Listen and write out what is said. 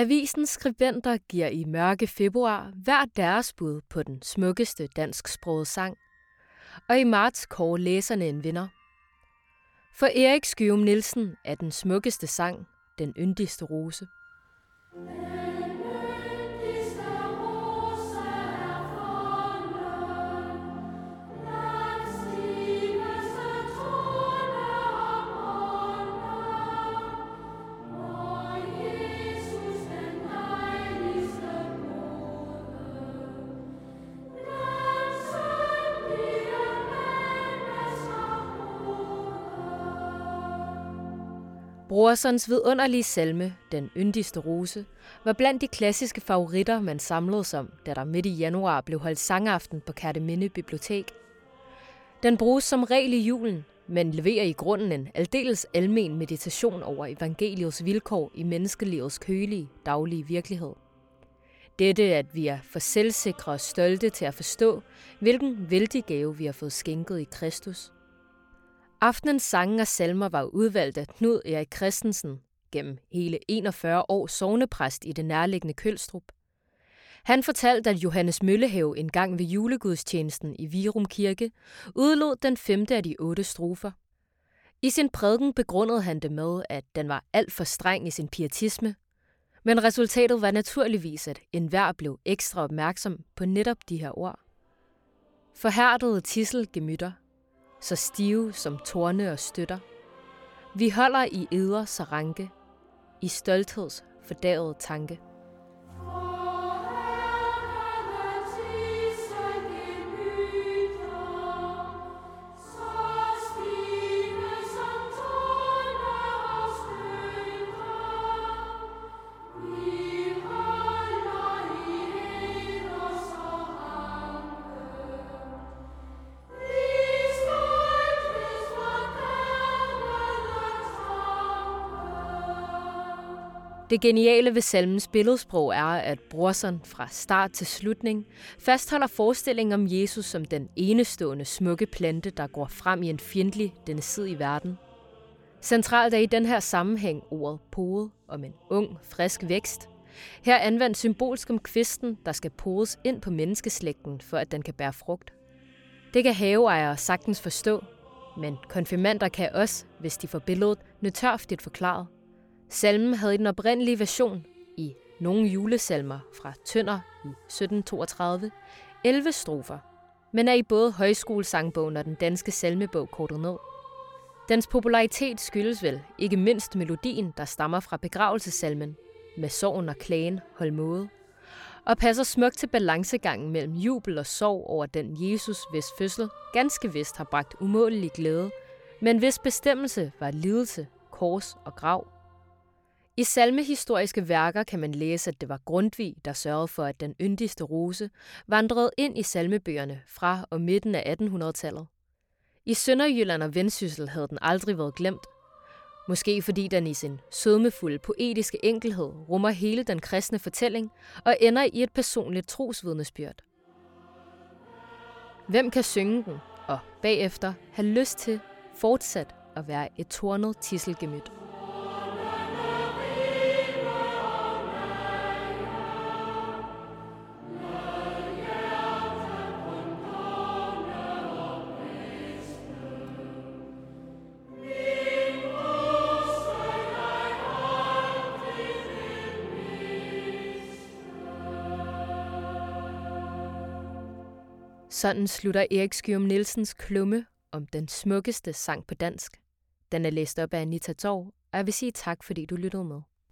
Avisens skribenter giver i mørke februar hver deres bud på den smukkeste dansksprogede sang. Og i marts kårer læserne en vinder. For Erik Skyum Nielsen er den smukkeste sang den yndigste rose. Brorsons vidunderlige salme, Den yndigste rose, var blandt de klassiske favoritter, man samlede som, da der midt i januar blev holdt sangaften på Kærteminde Bibliotek. Den bruges som regel i julen, men leverer i grunden en aldeles almen meditation over evangeliets vilkår i menneskelivets kølige, daglige virkelighed. Dette, at vi er for selvsikre og stolte til at forstå, hvilken vældig gave vi har fået skænket i Kristus – Aftenens sange og salmer var udvalgt af Knud Erik Christensen, gennem hele 41 år sovnepræst i det nærliggende Kølstrup. Han fortalte, at Johannes Møllehave en gang ved julegudstjenesten i Virum Kirke udlod den femte af de otte strofer. I sin prædiken begrundede han det med, at den var alt for streng i sin pietisme, men resultatet var naturligvis, at enhver blev ekstra opmærksom på netop de her ord. Forhærdede tisselgemytter så stive som torne og støtter. Vi holder i eder så ranke, i stoltheds fordavede tanke. Det geniale ved salmens billedsprog er, at Brorson fra start til slutning fastholder forestillingen om Jesus som den enestående smukke plante, der går frem i en fjendtlig denne side i verden. Centralt er i den her sammenhæng ordet pode om en ung, frisk vækst. Her anvendt symbolsk om kvisten, der skal podes ind på menneskeslægten, for at den kan bære frugt. Det kan haveejere sagtens forstå, men konfirmander kan også, hvis de får billedet, nødtørftigt forklaret. Salmen havde i den oprindelige version i nogle julesalmer fra Tønder i 1732 11 strofer, men er i både højskolesangbogen og den danske salmebog kortet ned. Dens popularitet skyldes vel ikke mindst melodien, der stammer fra begravelsesalmen, med sorgen og klagen hold måde, og passer smukt til balancegangen mellem jubel og sorg over den Jesus, hvis fødsel ganske vist har bragt umådelig glæde, men hvis bestemmelse var lidelse, kors og grav. I salmehistoriske værker kan man læse, at det var Grundtvig, der sørgede for, at den yndigste rose vandrede ind i salmebøgerne fra og midten af 1800-tallet. I Sønderjylland og Vendsyssel havde den aldrig været glemt. Måske fordi den i sin sødmefulde poetiske enkelhed rummer hele den kristne fortælling og ender i et personligt trosvidnesbyrd. Hvem kan synge den, og bagefter have lyst til fortsat at være et tornet tisselgemyt? Sådan slutter Erik Skyum Nielsens klumme om den smukkeste sang på dansk. Den er læst op af Anita Torv, og jeg vil sige tak, fordi du lyttede med.